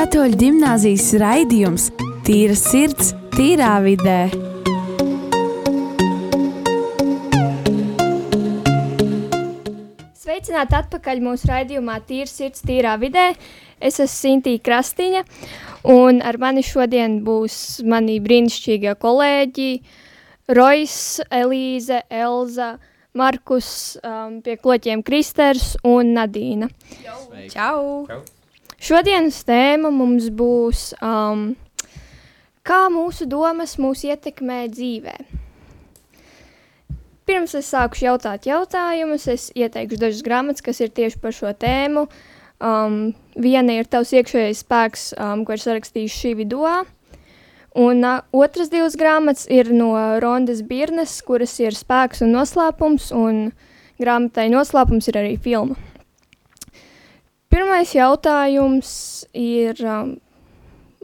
Katoļu gimnāzijas raidījums Tīra sirds, tīrā vidē. Sveicināti atpakaļ mūsu raidījumā Tīra sirds, tīrā vidē. Es esmu Sintīna Krastiņa, un ar mani šodien būs mani brīnišķīgie kolēģi Rojas, Elīze, Elza, Markus, um, pie kloķiem Kristers un Nadīna. Čau! Šodienas tēma mums būs, um, kā mūsu domas mūs ietekmē dzīvē. Pirms es sākušu jautāt jautājumus, es ieteikšu dažas grāmatas, kas ir tieši par šo tēmu. Um, viena ir tavs iekšējais spēks, um, ko ir sarakstījis šī video. Un uh, otras divas grāmatas ir no Rondas Birnes, kuras ir spēks un noslēpums, un grāmatai noslēpums ir arī filma. Pirmais jautājums ir um,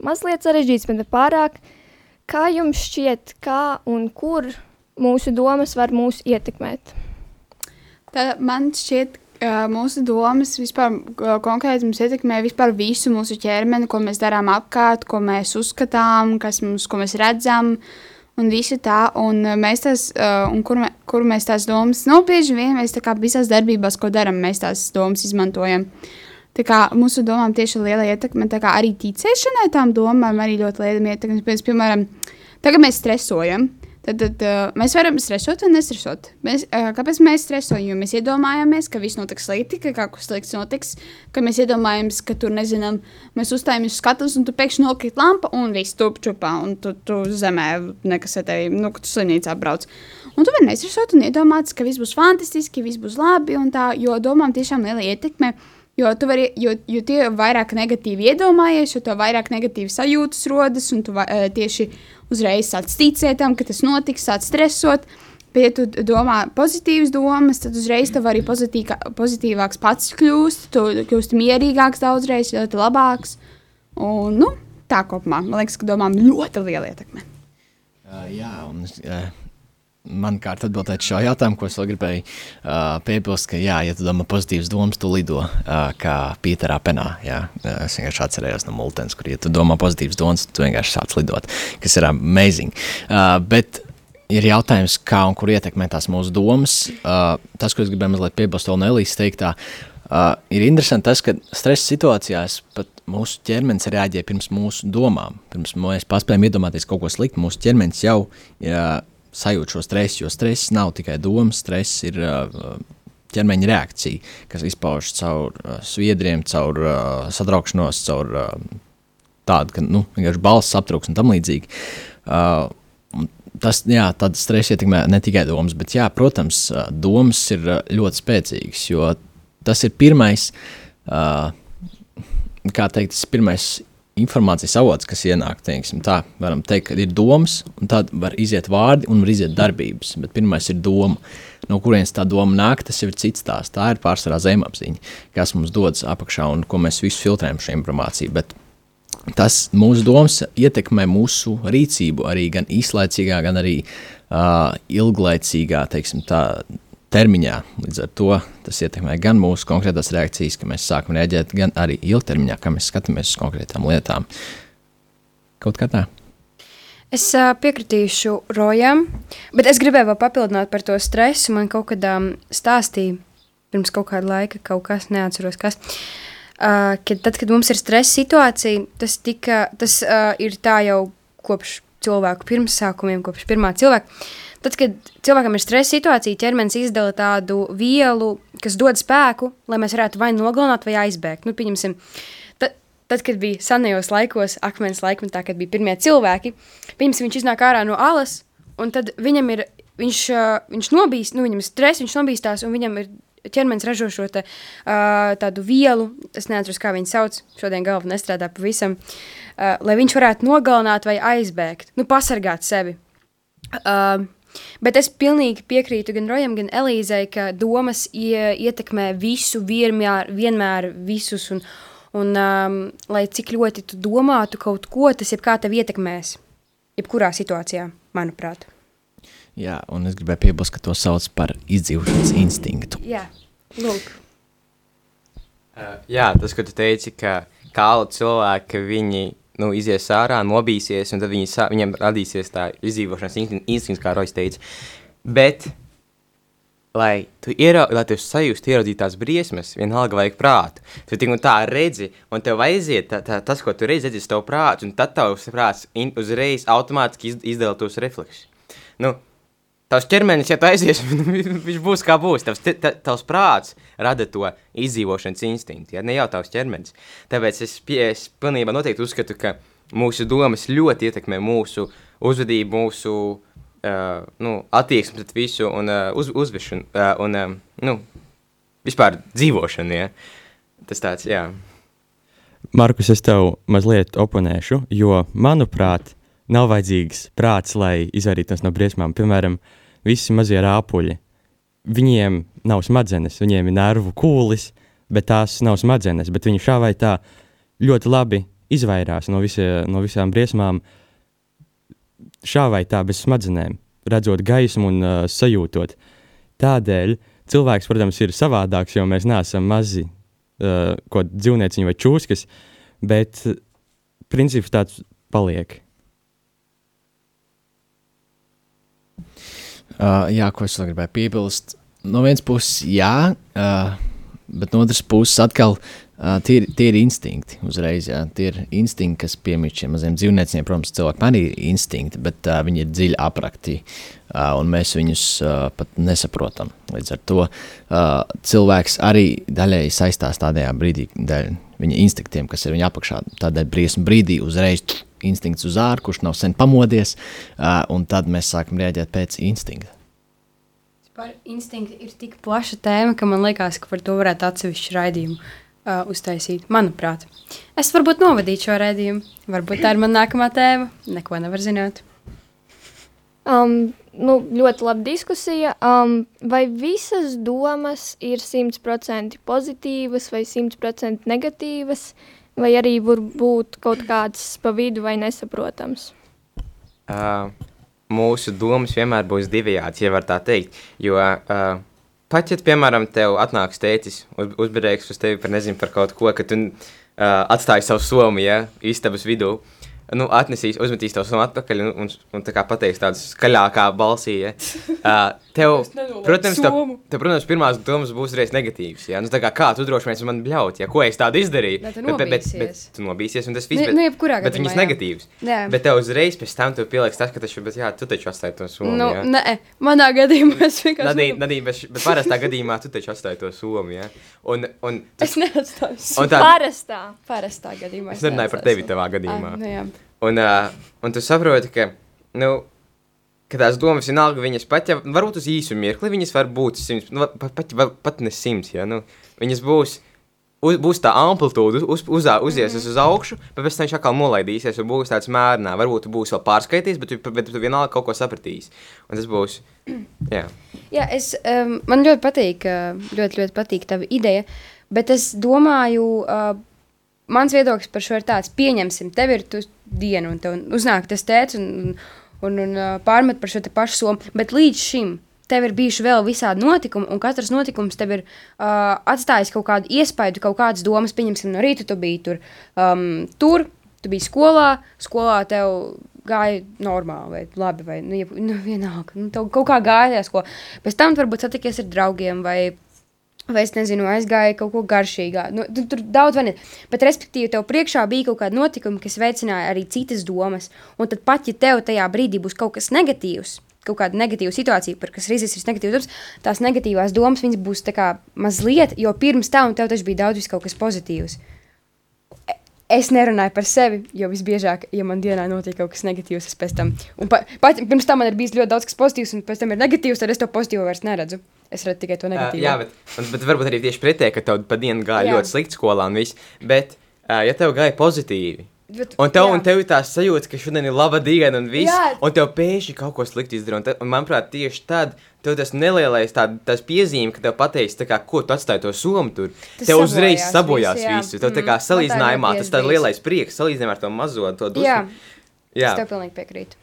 mazliet sarežģīts, bet ne pārāk. Kā jums šķiet, kā un kur mūsu domas var mūs ietekmēt? Tā, man šķiet, ka mūsu domas vispār uh, konkrēti mums ietekmē vispār visu mūsu ķermeni, ko mēs darām apkārt, ko mēs uzskatām, kas mums, ko mēs redzam. Un visi tā, un uh, mēs tās, uh, un kur, mē, kur mēs tās domas, nu, bieži vien mēs tā kā visās darbībās, ko darām, mēs tās domas izmantojam. Tā kā mūsu domām tieši liela ietekme, tā kā arī ticēšanai tām domām arī ļoti liela ietekme. Piemēram, tagad mēs stresojam, Tad, tad uh, mēs varam stresot vai nestresot. Mēs, uh, kāpēc mēs stresojam? Jo mēs iedomājamies, ka viss notiks slikti, ka kaut kas slikts notiks, ka mēs iedomājamies, ka tur, nezinām, mēs uzstājamies uz skatuves, un tu pēkšņi nokrīt lampa, un viss tup čupā, un tu, tu zemē nekas ar tevi, nu, ka tu slimnīcā brauc. Un tu vari nestresot un iedomāties, ka viss būs fantastiski, viss būs labi, un tā, jo domām tiešām liela ietekme. Jo vari, jo, jo tie vairāk negatīvi iedomājies, jo vairāk negatīvi sajūtas rodas, un tu va, tieši uzreiz sāc ticēt tam, ka tas notiks, sāc stresot. Bet, ja tu domā pozitīvas domas, tad uzreiz tev arī pozitīvāks pats kļūst, tu kļūsti mierīgāks daudzreiz, ļoti labāks. Un, nu, tā kopumā, man liekas, ka domām ļoti liela ietekme. Uh, jā, un uh, man kārt atbildēt šo jautājumu, ko es vēl gribēju uh, piebilst, ka, jā, ja tu domā pozitīvas domas, tu lido uh, kā Pīterā penā, jā, es vienkārši atcerējos no multens, kur, ja tu domā pozitīvas domas, tu vienkārši sāc lidot, kas ir amazing. Uh, bet ir jautājums, kā un kur ietekmē tās mūsu domas. Uh, tas, ko es gribēju mazliet piebilst vēl no Elīzes teiktā, uh, ir interesanti tas, ka stresa situācijās pat mūsu ķermenis reaģē pirms mūsu domām. Pirms mēs paspējam iedomāties kaut ko sliktu, mūsu ķermenis jau uh, sajūt šo stresu, jo stress nav tikai domas, stress ir uh, ķermeņa reakcija, kas izpaužas caur uh, sviedriem, caur uh, satraukšanos, caur uh, tādu, ka nu, vienkārši balss aptrūks un tam līdzīgi. Uh, tas, jā, tāda stresa ietekmē ne tikai domas, bet, jā, protams, uh, domas ir uh, ļoti spēcīgas, jo tas ir pirmais, uh, kā teikt, tas pirmais informācijas avots, kas ienāk, teiksim, tā, varam teikt, ka ir domas, un tad var iziet vārdi un var iziet darbības, bet pirmais ir doma. No kurienes tā doma nāk, tas ir cits tās. Tā ir pārsvarā zemapziņa, kas mums dodas apakšā un ko mēs visu filtrējam šo informāciju. Bet tas mūsu domas ietekmē mūsu rīcību arī gan īslaicīgā, gan arī uh, ilglaicīgā, teiksim, tā, termiņā. Līdz ar to tas ietekmē gan mūsu konkrētās reakcijas, ka mēs sākam rēģēt, gan arī ilgtermiņā, kā mēs skatāmies uz konkrētām lietām. Kaut kā tā. Es uh, piekritīšu Rojam, bet es gribēju vēl papildināt par to stresu. Man kaut kad um, stāstīja pirms kaut kāda laika, kaut kas neatceros, kas. Uh, kad, tad, kad mums ir stresa situācija, tas, tika, tas uh, ir tā jau kopš cilvēku pirmsākumiem, kopš pirmā cilvēka. Uh, Tad, kad cilvēkam ir stresa situācija, ķermenis izdala tādu vielu, kas dod spēku, lai mēs varētu vai nogalināt, vai aizbēgt. Nu, pieņemsim, tad, tad, kad bija senajos laikos, akmens laikmetā, kad bija pirmie cilvēki, pieņemsim, viņš iznāk ārā no alas, un tad viņam ir, viņš, viņš nobīst, nu, viņam ir stress, viņš nobīstās, un viņam ir ķermenis ražo šo te, uh, tādu vielu, es neatceros, kā viņu sauc, šodien galva nestrādā pavisam, uh, lai viņš varētu nogalināt vai aizbēgt, nu, pasargāt sevi. Uh, Bet es pilnīgi piekrītu gan Rojam, gan Elīzei, ka domas ietekmē visu, vienmēr, vienmēr visus. Un, un um, lai cik ļoti tu domātu kaut ko, tas jebkā tev ietekmēs. Jebkurā situācijā, manuprāt. Jā, un es gribēju piebilst, ka to sauc par izdzīvošanas instinktu. Jā, lūk. Uh, jā, tas, ko tu teici, ka kālu cilvēki, ka viņi nu, izies ārā, nobīsies, un tad viņi, sā, viņiem radīsies tā izdzīvošanas instinkts, kā Rojas teica. Bet, lai tu, iera, lai tu sajūstu, ieraudzīt tās briesmas, vienalga vajag prātu. Tu tik un tā redzi, un tev aiziet tā, tā, tas, ko tu redzi, aizies tev prāts, un tad tavs prāts in, uzreiz automātiski iz, izdala tos refleksus. Nu, Tavs ķermenis, ja tu aizies, viņš būs kā būs. Tavs, ta, tavs prāts rada to izdzīvošanas instinktu, ja ne jau tavs ķermenis. Tāpēc es, pie, es pilnībā noteikti uzskatu, ka mūsu domas ļoti ietekmē mūsu uzvedību, mūsu uh, nu, attieksmi pret visu un uh, uz, uzvešanu uh, un uh, nu, vispār dzīvošanu. Ja? Tas tāds, jā. Markus, es tev mazliet oponēšu, jo, manuprāt, nav vajadzīgs prāts, lai izvairītos no briesmām. Piemēram, visi mazie rāpuļi. Viņiem nav smadzenes, viņiem ir nervu kūlis, bet tās nav smadzenes. Bet viņi šā vai tā ļoti labi izvairās no, visie, no visām briesmām, šā vai tā bez smadzenēm, redzot gaismu un uh, sajūtot. Tādēļ cilvēks, protams, ir savādāks, jo mēs neesam mazi uh, dzīvnieciņi vai čūskas, bet princips tāds paliek. Uh, jā, ko es vēl gribēju piebilst. No vienas puses, jā, uh, bet no otras puses, atkal uh, tie, ir, tie ir instinkti. Uzreiz, jā, tie ir instinkti, kas piemīt šiem maziem dzīvniekiem. Protams, cilvēkiem arī ir instinkti, bet uh, viņi ir dziļi aprakti. Uh, un mēs viņus uh, pat nesaprotam. Līdz ar to uh, cilvēks arī daļēji saistās tādā brīdī, dēļ viņa instinktiem, kas ir viņa apakšā. Tādēļ briesmu brīdī uzreiz instinkts uz ārā, kurš nav sen pamodies, uh, un tad mēs sākam rēģēt pēc instinkta. Par instinktu ir tik plaša tēma, ka man liekas, ka par to varētu atsevišķu raidījumu uh, uztaisīt. Manuprāt, es varbūt novadīšu šo raidījumu. Varbūt tā ir mana nākamā tēma. Neko nevar zināt. Um, nu, ļoti laba diskusija. Um, vai visas domas ir 100% pozitīvas vai 100% negatīvas? Uh, vai arī var būt kaut kāds pa vidu vai nesaprotams? Uh, mūsu domas vienmēr būs divējādas, ja var tā teikt. Jo uh, pat, ja, piemēram, tev atnāks tētis, uz, uzbērēks uz tevi par nezinu par kaut ko, ka tu uh, atstāji savu somu, ja, istabas vidū, nu, atnesīs, uzmetīs to sunu atpakaļ un, un, un tā kā pateiks tādu skaļākā balsī. Ja? Uh, tev, protams, tev, tev, protams, pirmās domas būs reiz negatīvas. Ja? Nu, kā, kā tu droši vien man bļaut, ja ko es tādu izdarīju? Bet, bet, bet, bet, bet tu nobīsies un tas viss, nu, bet, nu, jebkurā bet viņas gadījumā, jā. negatīvas. Jā. Bet tev uzreiz pēc tam tev pieliks tas, ka taču, bet, jā, tu taču atstāji to somu. Nu, ja? nē, manā gadījumā es vienkārši. Nadīna, Nadīna, bet, bet parastā gadījumā tu taču atstāji to somu. Ja? Un, un, Es neatstāju. un tā, Parastā. Parastā gadījumā. es nerunāju par tevi tavā gadījumā. Ah, nu, jā. Un, uh, un tu saproti, ka, nu, ka tās domas vienalga viņas pat, ja varbūt uz īsu mirkli, viņas var būt simts, nu, pat, pat, pat, ne simts, ja, nu, viņas būs, uz, būs tā amplitūda, uz, uz, uzies mm -hmm. uz augšu, bet pēc tam viņš atkal nolaidīsies, un būs tāds mērnā, varbūt tu būsi vēl pārskaitījis, bet tu, bet tu vienalga kaut ko sapratīsi. Un tas būs, jā. Jā, es, um, man ļoti patīk, uh, ļoti, ļoti patīk tava ideja, bet es domāju, uh, mans viedoklis par šo ir tāds, pieņemsim, tev ir tu diena, un tev uznāk tas tēts un, un, un, un uh, pārmet par šo pašu somu, bet līdz šim tev ir bijuši vēl visādi notikumi, un katrs notikums tev ir uh, atstājis kaut kādu iespaidu, kaut kādas domas, pieņemsim, no rīta tu biji tur, um, tur, tu biji skolā, skolā tev gāja normāli, vai labi, vai nu, jeb, nu, vienalga. Nu, tev kaut kā gāja tajā skolā. Pēc tam varbūt satikies ar draugiem, vai, vai es nezinu, aizgāja kaut ko garšīgā. Nu, tu, tur daudz vai ne. Bet, respektīvi, tev priekšā bija kaut kāda notikuma, kas veicināja arī citas domas. Un tad pat, ja tev tajā brīdī būs kaut kas negatīvs, kaut kāda negatīva situācija, par kas izsīs negatīvas domas, tās negatīvās domas būs mazliet, jo pirms tam tev taču bija daudz kaut kas pozitīvs. E- Es nerunāju par sevi, jo visbiežāk, ja man dienā notiek kaut kas negatīvs, es pēc tam, un pa, pat, pirms tam man ir bijis ļoti daudz kas pozitīvs, un pēc tam ir negatīvs, tad es to pozitīvo vairs neredzu. Es redzu tikai to Uh, negatīvo. jā, bet, un, bet varbūt arī tieši pretēji, ka tev pa dienu gāja Jā. ļoti slikti skolā un viss. Bet, uh, ja tev gāja pozitīvi, Bet, un tev, jā. un tev ir tā sajūta, ka šodien ir laba diena un viss, Jā. un tev pēkšņi kaut ko slikti izdarīja. Un, te- un manuprāt, tieši tad tev tas nelielais tā, tas piezīme, ka tev pateiks, tā kā, ko tu atstāji to somu tur. Tas tev uzreiz sabojās visu, visu. Tev tā Mm, kā tā salīdzinājumā ļoti tas tāds lielais prieks, salīdzinājumā ar to mazo, to dusmu. Jā, jā. es tev pilnīgi piekrītu.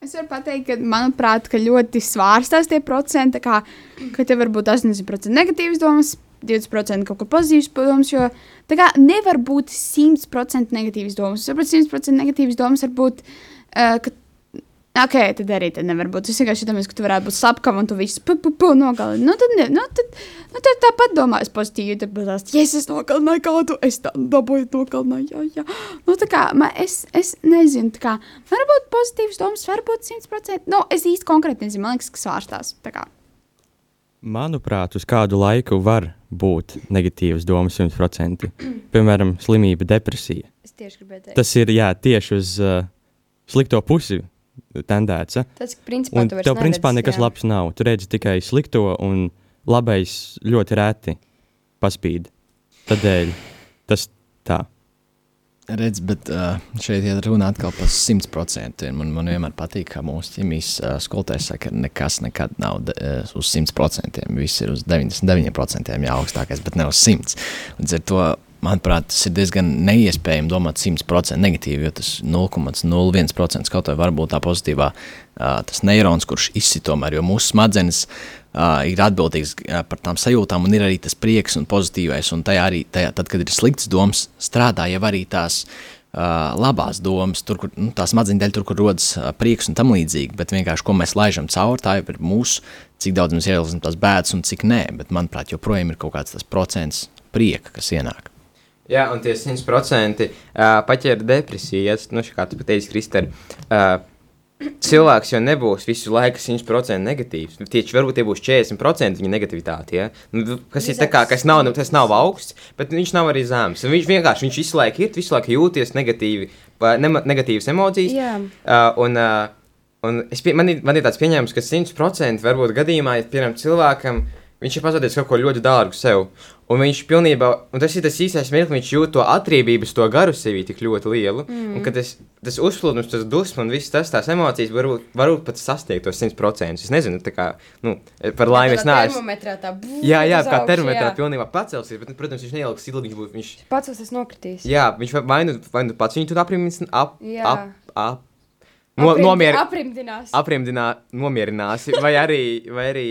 Es varu pateikt, ka, manuprāt, ka ļoti svārstās tie procenti. Kā, ka tev var būt 80% negatīvas domas, 20% kaut kur pozitīvs domas, jo tā kā nevar būt 100% negatīvas domas. Sapratu, 100% negatīvas domas var būt, uh, ka Ok, tad arī tad nevar būt. Es vienkārši domāju, ka tu varētu būt slepkava un tu visu pupu nogalini. Nu, tad, ne, nu, tad, nu, tad tāpat domāju, pozitīvi. Tad būs, ja es nogalināju kādu, es tā dabūju nogalināju. Jā, jā. Nu, tā kā man, es, es nezinu, tā kā varbūt pozitīvas domas, varbūt 100%. Nu, es īsti konkrēti nezinu, man liekas, kas svārstās. Tā. Manuprāt, uz kādu laiku var būt negatīvas domas 100%. Piemēram, slimība, depresija. Es tieši gribēju teikt, Tas ir jā, tieši uz uh, slikto pusi tendēts. Ja? tas, principā Un tu vairs tev principā neredzi, nekas jā. labs nav. Tu redzi tikai slikto, un labais ļoti reti paspīd. Tādēļ tas tā. Redz, bet uh, šeit ir runa atkal par 100%. Man, man vienmēr patīk, ka mūsu ķīmijas uh, skolotājs saka, ka nekas nekad nav de, uh, uz 100%. Viss ir uz 99%, jā, augstākais, bet ne uz 100%. Līdz ar to, manuprāt, tas ir diezgan neiespējami domāt 100% negatīvi, jo tas 0,01% kaut vai var būt tā pozitīvā, tas neirons, kurš izsit tomēr, jo mūsu smadzenes ir atbildīgs uh, par tām sajūtām, un ir arī tas prieks un pozitīvais, un tajā arī, tajā, tad, kad ir slikts domas, strādā jau arī tās labās domas, tur, kur nu, tā smadzeņu daļa, tur, kur rodas prieks un tam līdzīgi, bet vienkārši, ko mēs laižam cauri, tā jau ir mūsu, cik daudz mēs ieliksim tās bēdas un cik nē, bet, manuprāt, joprojām ir kaut kāds tas procents prieka, kas ienāk. Jā, un tie 100% uh, paķēra depresiju. Ja, nu, kā tu pateici, Kristēn, uh, cilvēks jau nebūs visu laiku 100% negatīvs. Tieši varbūt tie būs 40% viņa negativitāte. Ja? Nu, kas ir tā kā, kas nav, nu, tas nav augsts, bet viņš nav arī zems. Viņš vienkārši viņš visu laiku ir, visu laiku jūties negatīvi, nema- negatīvas emocijas. Jā. Uh, un, uh, un es pie, man, ir, man ir tāds pieņēmums, ka 100% varbūt gadījumā, ja piemēram cilvēkam viņš ir pazaudējis kaut ko ļoti dārgu sev. Un viņš pilnībā, un tas ir tas īstais mirklis, viņš jūt to atriebības, to garu sevī tik ļoti lielu. Mm. Un tas, tas uzplūdums, tas dusmas un viss tas, tās emocijas varbūt, varbūt pat sasniegt tos 100%. Es nezinu, tā kā, nu, par laimi es neesmu. Termometrā tā būs. Jā, jā, kā termometrā pilnībā pacelsies, bet, nu, protams, viņš neieliks ilgi, viņš būs, viņš, tas nokritīs. jā, viņš vai- nu, vai nu pats viņu tur aprimins, ap, Jā. ap, ap, no, Aprimdi- nomier, Aprimdinās. aprimdinā, nomierināsi, vai arī, vai arī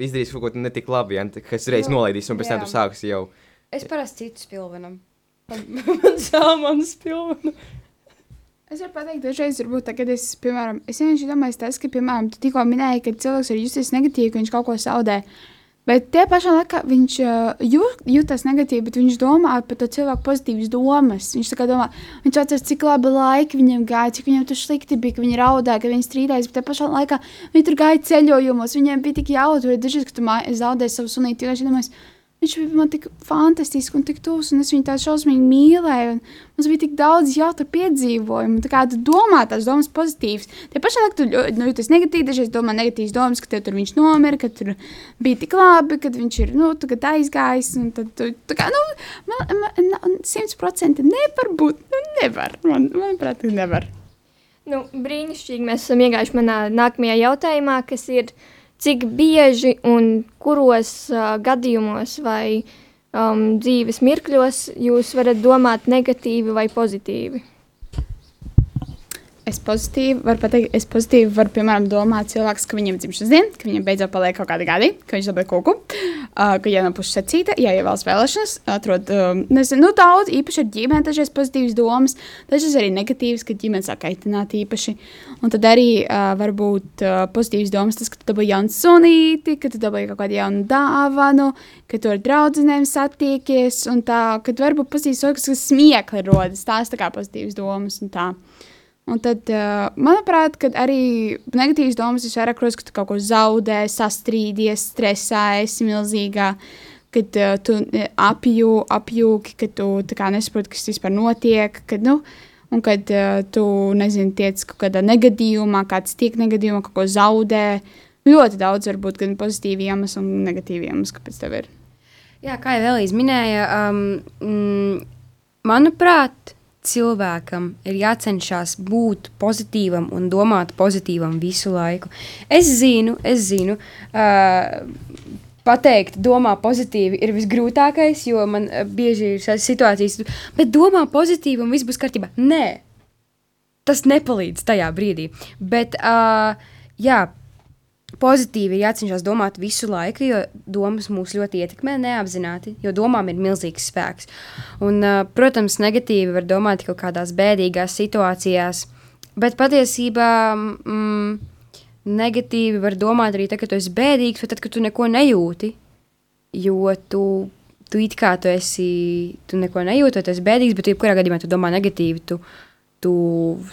izdarīs kaut ko netik labi, ja, kas reiz Nu, nolaidīs, un pēc tam tu sāksi jau. Es parasti citu spilvenam. Man sāmanu spilvenu. Es varu pateikt, dažreiz, varbūt, tā, kad es, piemēram, es vienkārši domāju, tas, ka, piemēram, tu tikko minēji, ka cilvēks var justies negatīvi, ka viņš kaut ko zaudē. Bet tajā pašā laikā viņš uh, jūt, jūtas negatīvi, bet viņš domā par to cilvēku pozitīvas domas. Viņš domā, viņš atceras, cik labi laiki viņam gāja, cik viņam tur slikti bija, ka viņi raudāja, ka viņi strīdējās. Bet pašā laikā viņi tur gāja ceļojumos, viņiem bija tik jautri. Dažreiz, kad tu zaudēji savu sunīti, vienkārši domāju, Viņš bija man tik fantastisks un tik tuvs, un es viņu tā šausmīgi mīlēju. Mums bija tik daudz jautru piedzīvojumu. Tā kā tu domā tās domas pozitīvas. Tie pašā laikā tu nu, jūties negatīvi, dažreiz domā negatīvas domas, ka tev tur viņš nomira, ka tur bija tik labi, kad viņš ir nu, aizgājis. Tad, tu, tā kā, nu, man, man, 100% nevar būt. Nu, nevar. Man, manuprāt, nevar. Nu, brīnišķīgi mēs esam iegājuši manā nākamajā jautājumā, kas ir, cik bieži un kuros uh, gadījumos vai um, dzīves mirkļos jūs varat domāt negatīvi vai pozitīvi. Es pozitīvi varu pateikt, es pozitīvi varu, piemēram, domāt, cilvēks, ka viņam ir dzimšanas diena, ka viņam beidzot paliek kaut kādi gadi, ka viņš dabūja kūku, uh, ka ja nav puses secīta, ja ievēlas vēlēšanas, atrod, um, nezinu, nu, daudz, īpaši ar ģimeni, dažreiz pozitīvas domas, dažreiz arī negatīvas, kad ģimene sāk kaitināt īpaši. Un tad arī uh, var būt uh, pozitīvas domas, tas, ka tu dabūji jaunu sunīti, ka tu dabūji kaut kādu jaunu dāvanu, ka tu ar draudzenēm satiekies, un tā, kad varbūt pozitīvas domas, kas smiekli rodas, tās tā kā pozitīvas domas un tā. Un tad, uh, manuprāt, arī negatīvas domas visvairāk rodas, ka tu kaut ko zaudē, sastrīdies, stresā, esi milzīgā, kad uh, tu apjū, apjūki, ka tu nesaproti, kas vispār notiek, kad, nu, un kad uh, tu, nezini, tiec kaut kādā negadījumā, kāds tiek negadījumā, kaut ko zaudē. Ļoti daudz var būt gan pozitīvi iemesli, gan negatīvi iemesli, kāpēc tev ir. Jā, kā jau Elīze minēja, um, mm, manuprāt, cilvēkam ir jācenšas būt pozitīvam un domāt pozitīvam visu laiku. Es zinu, es zinu. Uh, Pateikt, domā pozitīvi ir visgrūtākais, jo man bieži ir situācijas, bet domā pozitīvi un viss būs kārtībā. Nē, tas nepalīdz tajā brīdī. Bet, uh, jā, pozitīvi ir jācenšas domāt visu laiku, jo domas mūs ļoti ietekmē neapzināti, jo domām ir milzīgs spēks. Un, uh, protams, negatīvi var domāt kaut kādās bēdīgās situācijās, bet patiesībā mm, negatīvi var domāt arī tad, kad tu esi bēdīgs, vai tad, kad tu neko nejūti, jo tu, tu it kā tu esi, tu neko nejūti, tu esi bēdīgs, bet jebkurā gadījumā tu domā negatīvi, tu, tu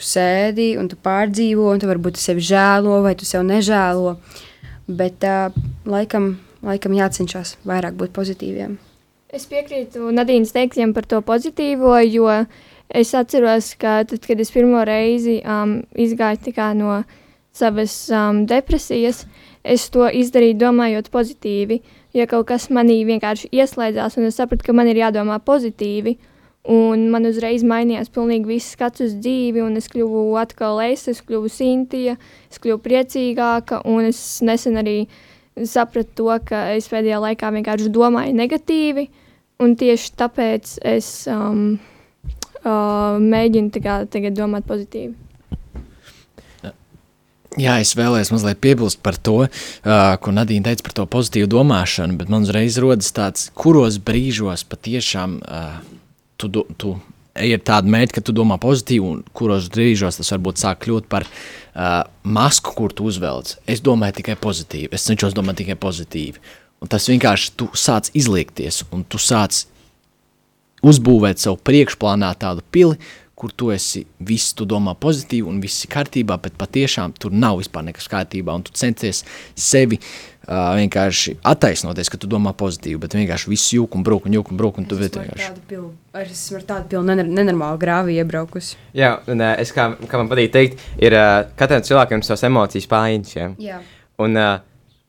sēdi un tu pārdzīvo, un tu varbūt sevi žēlo vai tu sev nežēlo. Bet uh, laikam, laikam jācenšas vairāk būt pozitīviem. Es piekrītu Nadīnas teiktiem par to pozitīvo, jo es atceros, ka tad, kad es pirmo reizi um, izgāju no savas um, depresijas, es to izdarīju domājot pozitīvi. Ja kaut kas manī vienkārši ieslēdzās, un es sapratu, ka man ir jādomā pozitīvi, Un man uzreiz mainījās pilnīgi viss skats uz dzīvi, un es kļuvu atkal es, es kļuvu Sintija, es kļuvu priecīgāka, un es nesen arī sapratu to, ka es pēdējā laikā vienkārši domāju negatīvi, un tieši tāpēc es um, uh, mēģinu tagad, tagad domāt pozitīvi. Jā, es vēlējos mazliet piebilst par to, uh, ko Nadīna teica par to pozitīvu domāšanu, bet man uzreiz rodas tāds, kuros brīžos patiešām uh, tu, tu ej ar tādu mērķi, ka tu domā pozitīvi, un kuros brīžos tas varbūt sāk kļūt par uh, masku, kur tu uzvelc. Es domāju tikai pozitīvi, es cenšos domāt tikai pozitīvi. Un tas vienkārši tu sāc izliekties, un tu sāc uzbūvēt sev priekšplānā tādu pili, kur tu esi, viss tu domā pozitīvi un viss ir kārtībā, bet patiešām tur nav vispār nekas kārtībā, un tu centies sevi uh, vienkārši attaisnoties, ka tu domā pozitīvi, bet vienkārši viss jūk un brūk un jūk un brūk, un tu vienkārši... Es esmu ar tādu pilnu nener nenormālu grāvi iebraukusi. Jā, un es, kā, kā man patīk teikt, ir uh, katram cilvēkam savas emocijas pāiņas, ja? Jā. Un, uh,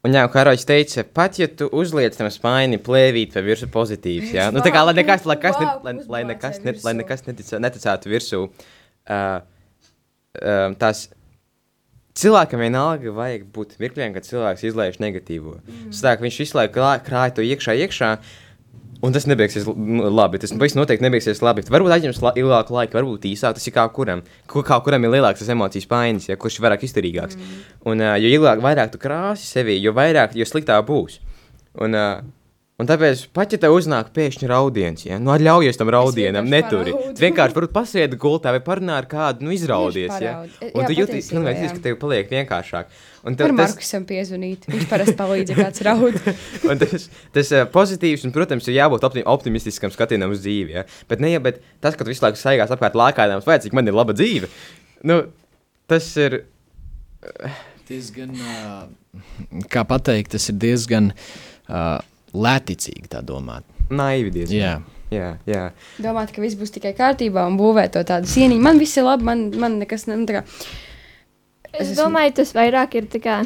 Un, jā, kā Roģis teica, pat ja tu uzliec tam spaini plēvīt vai virsū pozitīvs, jā, nu tā kā lai nekas, lai kas, ne, lai, lai nekas, ne, lai nekas netic, neticētu virsū, uh, uh, tās cilvēkam vienalga vajag būt mirkļiem, kad cilvēks izlaiž negatīvo. Mm. Tā, viņš visu laiku krāja to iekšā, iekšā, Un tas nebeigsies labi. Tas viss noteikti nebeigsies labi. Varbūt aizņems la ilgāku laiku, varbūt īsāk. Tas ir kā kuram. Kā kuram ir lielāks emocijas painis, ja kurš ir vairāk izturīgāks. Mm. Un, uh, jo ilgāk, vairāk tu krāsi sevi, jo vairāk, jo sliktāk būs. Un, uh, Un tāpēc, pat ja tev uznāk pēkšņi raudiens, ja, nu atļaujies tam raudienam, neturi. Tu vienkārši varbūt pasēdi gultā vai parunā ar kādu, nu izraudies. Ja. Un jā, tu jūties, nu, jūties, ka tev paliek vienkāršāk. Un tev, tas... Markusam piezvanīt, viņš parasti palīdz, ja kāds raud. un tas, tas uh, pozitīvs, un, protams, ir jābūt optim optimistiskam skatienam uz dzīvi, ja. Bet, ne, ja, bet tas, ka tu visu laiku saigās apkārt lākājām, vai cik man ir laba dzīve, nu, tas ir... Uh... Diezgan, kā pateikt, tas ir diezgan... Uh, lēticīgi tā domāt. Naivi diezgan. Jā. Jā, jā. Domāt, ka viss būs tikai kārtībā un būvēt to tādu sieniņu. Man viss ir labi, man, man nekas ne, nu, kā, Es, es domāju, tas vairāk ir kā,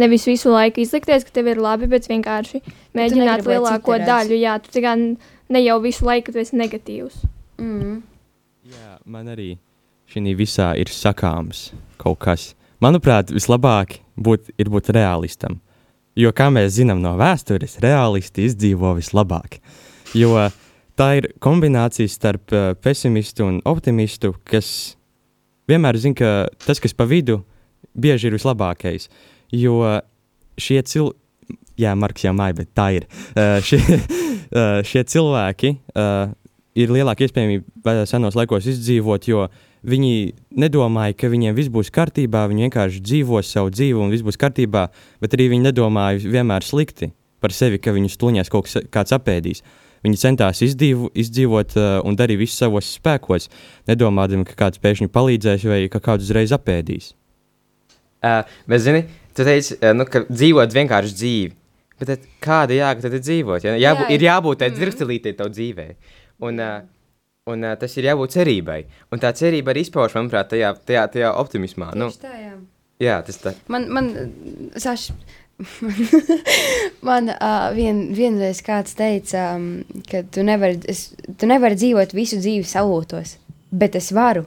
nevis visu laiku izlikties, ka tev ir labi, bet vienkārši mēģināt lielāko daļu. Jā, tu kā ne jau visu laiku tu esi negatīvs. Mm. Jā, man arī šī visā ir sakāms kaut kas. Manuprāt, vislabāk būt, ir būt realistam. Jo, kā mēs zinām no vēstures, realisti izdzīvo vislabāk. Jo tā ir kombinācija starp uh, pesimistu un optimistu, kas vienmēr zina, ka tas, kas pa vidu, bieži ir vislabākais. Jo šie cilvēki, jā, Marks jau māja, bet tā ir. Uh, šie, uh, šie cilvēki uh, ir lielāka iespējamība senos laikos izdzīvot, jo uh, Viņi nedomāja, ka viņiem viss būs kārtībā, viņi vienkārši dzīvo savu dzīvi un viss būs kārtībā, bet arī viņi nedomāja vienmēr slikti par sevi, ka viņus tuņās kaut kas, kāds apēdīs. Viņi centās izdzīvo, izdzīvot uh, un darīja visu savos spēkos, nedomādami, ka kāds pēkšņi palīdzēs vai ka kāds uzreiz apēdīs. Uh, bet, zini, tu teici, uh, nu, ka dzīvot vienkārši dzīvi. Bet kāda jēga tad ir dzīvot? Ja? Jābū, Jā, ir jābūt tādai mm. dzirkstelītei tev dzīvē. Un, uh, Un uh, tas ir jābūt cerībai. Un tā cerība arī izpaužas, manuprāt, tajā, tajā, tajā optimismā. Nu, tā, jā. jā, tas tā. Man, man, Saš, man uh, vien, vienreiz kāds teica, um, ka tu nevari, es, tu nevari dzīvot visu dzīvi salūtos, bet es varu,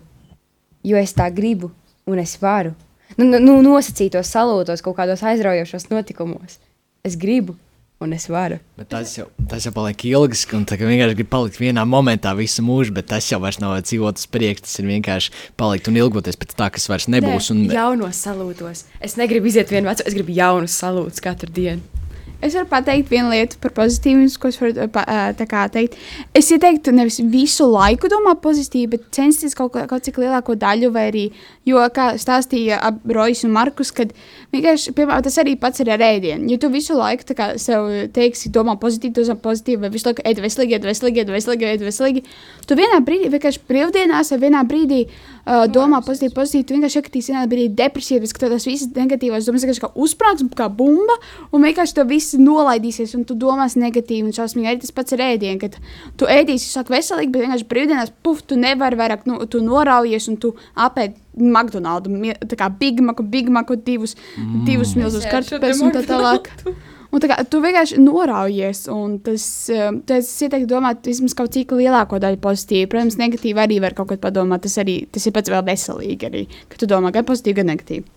jo es tā gribu, un es varu. Nu, nu, nu nosacītos salūtos kaut kādos aizraujošos notikumos. Es gribu, un es varu. Bet tas jau, tas jau paliek ilgs, un tā kā vienkārši grib palikt vienā momentā visu mūžu, bet tas jau vairs nav dzīvot uz priekšu. Tas ir vienkārši palikt un ilgoties pēc tā, kas vairs nebūs. Un... Nē, jaunos salūtos. Es negribu iziet vienu vecu, es gribu jaunus salūtus katru dienu. Es varu pateikt vienu lietu par pozitīvu, ko es varu kā teikt. Es ieteiktu nevis visu laiku domāt pozitīvi, bet censties kaut, kaut cik lielāko daļu, vai arī, jo, kā stāstīja Rojas un Markus, kad vienkārši, piemēram, tas arī pats ir ar ēdienu. Ja tu visu laiku kā sev teiksi, domā pozitīvi, domā pozitīvi, vai visu laiku ēd veselīgi, ēd veselīgi, ēd veselīgi, ēd veselīgi, tu vienā brīdī, vienkārši brīvdienās, vai vienā brīdī uh, domā pozitīvi, pozitīvi, tu vienkārši iekritīs vienā brīdī depresijā, ka tas viss negatīvās domas vienkārši kā uzsprāgs, kā bumba, un vienkārši to viss nolaidīsies, un tu domās negatīvi un šausmīgi. Arī tas pats ar ēdienu, kad tu ēdīsi, saka, veselīgi, bet vienkārši brīvdienās, puf, tu nevari vairāk, nu, tu noraujies un tu apēdi McDonald's, tā kā Big Mac, Big Mac, divus, mm. divus milzus kartupeļus un tā tālāk. Un tā kā, tu vienkārši noraujies, un tas, um, tas ieteiktu domāt vismaz kaut cik lielāko daļu pozitīvi. Protams, negatīvi arī var kaut ko padomāt. Tas, arī, tas ir pats vēl veselīgi arī, ka tu domā gan pozitīvi, gan negatīvi.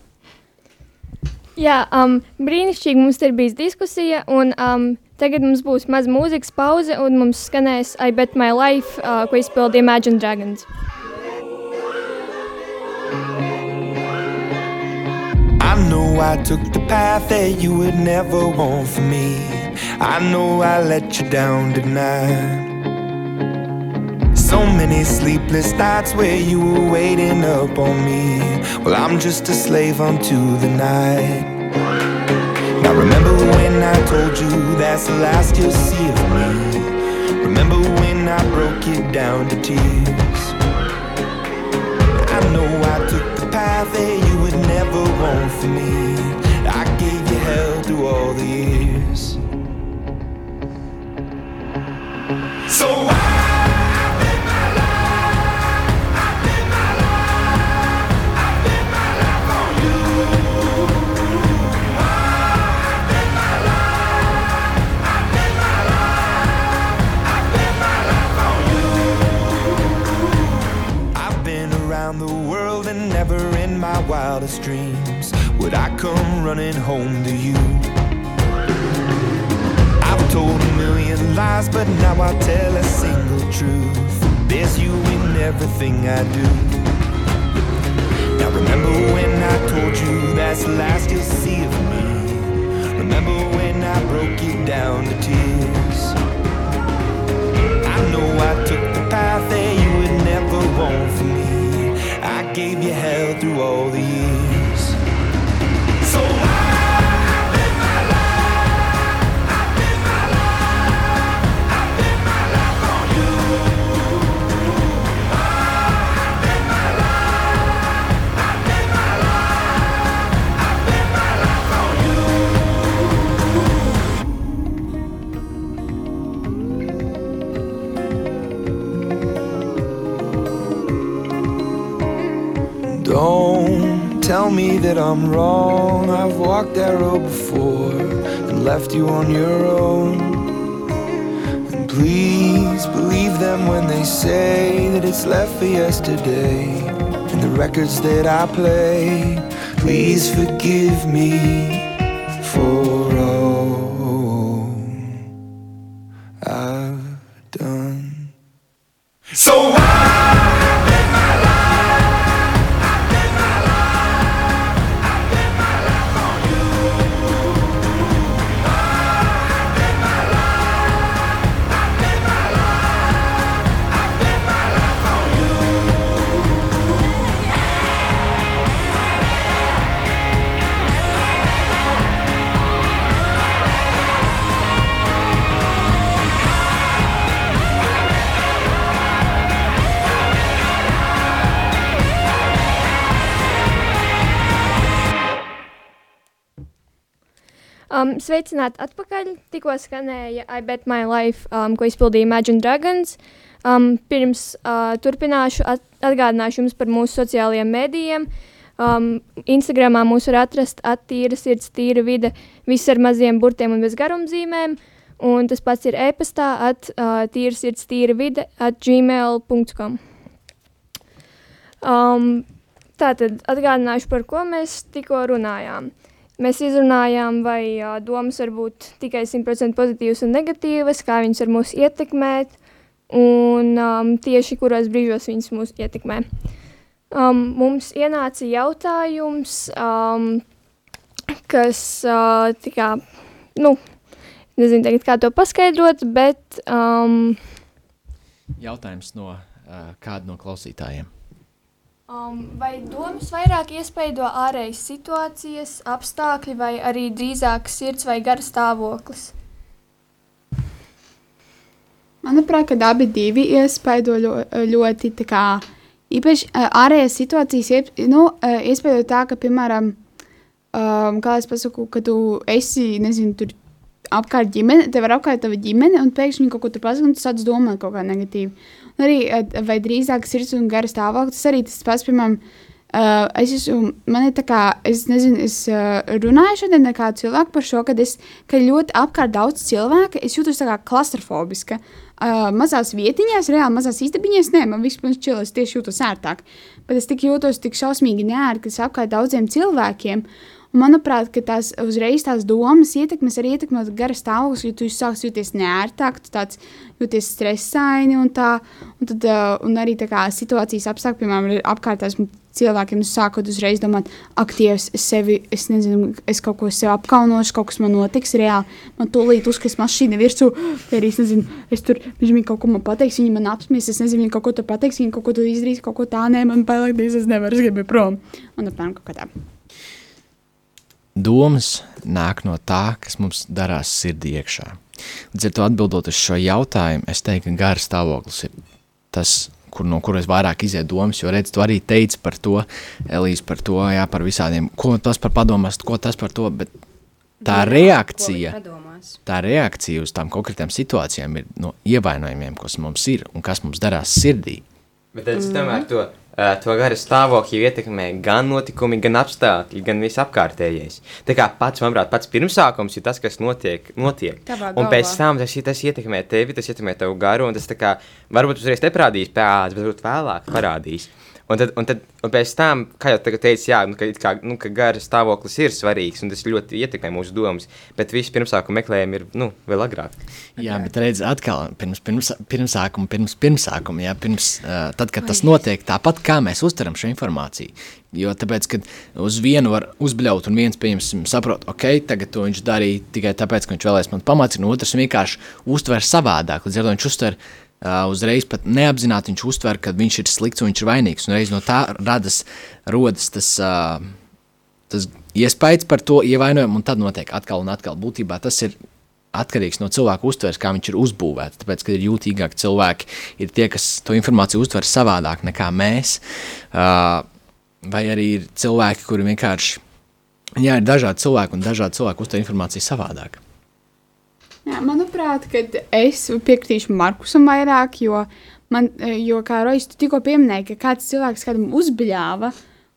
Jā, um, brīnišķīgi mums ir bijis diskusija, un um, tagad mums būs maza mūzikas pauze, un mums skanēs I Bet My Life, uh, ko izpilda Imagine Dragons. I know I took the path that you would never want for me. I know I let you down tonight. So many sleepless nights where you were waiting up on me. Well, I'm just a slave unto the night. Now, remember when I told you that's the last you'll see of me? Remember when I broke you down to tears? I know I took the path that you would never want for me. I gave you hell through all the years. So why? Never in my wildest dreams would I come running home to you. I've told a million lies, but now I tell a single truth. There's you in everything I do. Now remember when I told you that's the last you'll see of me. Remember when I broke you down to tears. I know I took the path that you would never want for me. Gave you hell through all the years. So that I'm wrong. I've walked that road before and left you on your own. And please believe them when they say that it's left for yesterday. And the records that I play, please forgive me Um, sveicināti atpakaļ. Tikko skanēja I Bet My Life, um, ko izpildīja Imagine Dragons. Um, pirms uh, turpināšu, at atgādināšu jums par mūsu sociālajiem mēdījiem. Um, Instagramā mūs var atrast attīra sirds, tīra vide, viss ar maziem burtiem un bez garumzīmēm. Un tas pats ir e-pastā at uh, tīra sirds, tīra vide at gmail.com. Um, tātad atgādināšu, par ko mēs tikko runājām. Mēs izrunājām, vai uh, domas var būt tikai 100% pozitīvas un negatīvas, kā viņas var mūs ietekmēt, un um, tieši kuros brīžos viņas mūs ietekmē. Um, mums ienāca jautājums, um, kas uh, tikā, nu, nezinu tagad, kā to paskaidrot, bet... Um, Jautājums no uh, kāda no klausītājiem. Um, vai domas vairāk iespaido ārējas situācijas, apstākļi, vai arī drīzāk sirds vai gara stāvoklis? Manuprāt, kad abi divi iespaido ļo, ļoti tā kā īpaši ā, ārējās situācijas, nu, ā, iespaido tā, ka, piemēram, um, kā es pasaku, ka tu esi, nezinu, tur apkārt ģimene, tev ir apkārt tava ģimene, un pēkšņi kaut ko tur pasaka, un tu sāc domāt kaut kā negatīvi. Un arī, ā, vai drīzāk sirds un gara stāvoklis, tas arī tas pats, piemēram, Uh, es esmu, man ir tā kā, es nezinu, es uh, runāju šodien ar kādu cilvēku par šo, kad es, ka ļoti apkārt daudz cilvēku, es jūtos tā kā klaustrofobiska. Uh, mazās vietiņās, reāli mazās istabiņās, nē, man viss pirms čila, es tieši jūtos ērtāk. Bet es tik jūtos tik šausmīgi neērti, kas apkārt daudziem cilvēkiem. Un manuprāt, tās uzreiz tās domas ietekmes arī ietekmē gara stāvoklis, jo tu sāks jūties neērtāk, tu tāds jūties stresaini un tā, un tad, un arī tā kā situācijas apstākļi, piemēram, apkārt esmu cilvēkiem, sākot uzreiz domāt, ak, Dievs, es sevi, es nezinu, es kaut ko sev apkaunošu, kaut kas man notiks reāli, man tūlīt uzkris mašīna virsū, vai arī, es nezinu, es tur, viņi kaut ko man pateiks, viņi man apsmies, es nezinu, viņi kaut ko tur pateiks, viņi kaut ko tur izdarīs, kaut ko tā, nē, man bailāk, es nevaru, es gribu prom. Un apmēram kaut kā tā. Domas nāk no tā, kas mums darās sirdī iekšā. Līdz ar to atbildot uz šo jautājumu, es teiktu, ka gara stāvoklis ir tas, kur, no kuras vairāk iziet domas. Jo, redz, tu arī teici par to, Elīze, par to, jā, par visādiem, ko tas par padomās, ko tas par to. Bet tā reakcija, tā reakcija uz tām konkrētām situācijām ir no ievainojumiem, kas mums ir un kas mums darās sirdī. Bet tad, mm. tomēr to, to gara stāvokli jau ietekmē gan notikumi, gan apstākļi, gan viss apkārtējais. Tā kā pats, manuprāt, pats pirmsākums ir tas, kas notiek. notiek. Un pēc tam tas, tas ietekmē tevi, tas ietekmē tavu garu, un tas kā varbūt uzreiz neparādīs pēc, bet varbūt vēlāk parādīs. Un tad, un tad un pēc tam, kā jau tagad teicu, jā, nu, ka, kā, nu, ka gara stāvoklis ir svarīgs, un tas ļoti ietekmē mūsu domas, bet visi pirmsākuma meklējumi ir, nu, vēl agrāk. Jā, bet redz, atkal pirms, pirms, pirmsākuma, pirms pirmsākuma, jā, pirms, uh, tad, kad tas notiek, tāpat kā mēs uztveram šo informāciju. Jo tāpēc, kad uz vienu var uzbļaut, un viens, pieņemsim, saprot, ok, tagad to viņš darīja tikai tāpēc, ka viņš vēlēs man pamācīt, un otrs vienkārši uztver savādāk, līdz ar to viņš uztver uzreiz pat neapzināti, viņš uztver, ka viņš ir slikts un viņš ir vainīgs, un reiz no tā radas, rodas tas, uh, tas iespējas par to ievainojumu, un tad notiek atkal un atkal. Būtībā tas ir atkarīgs no cilvēka uztveres, kā viņš ir uzbūvēts. Tāpēc, kad ir jūtīgāki cilvēki, ir tie, kas to informāciju uztver savādāk nekā mēs. Uh, vai arī ir cilvēki, kuri vienkārši. Jā, ir dažādi cilvēki, un dažādi cilvēki uztver informāciju savādāk. Jā, manuprāt, es piekritīšu Markusam vairāk, jo, man, jo kā Rojas tikko pieminēja, ka kāds cilvēks kādam uzbļāva,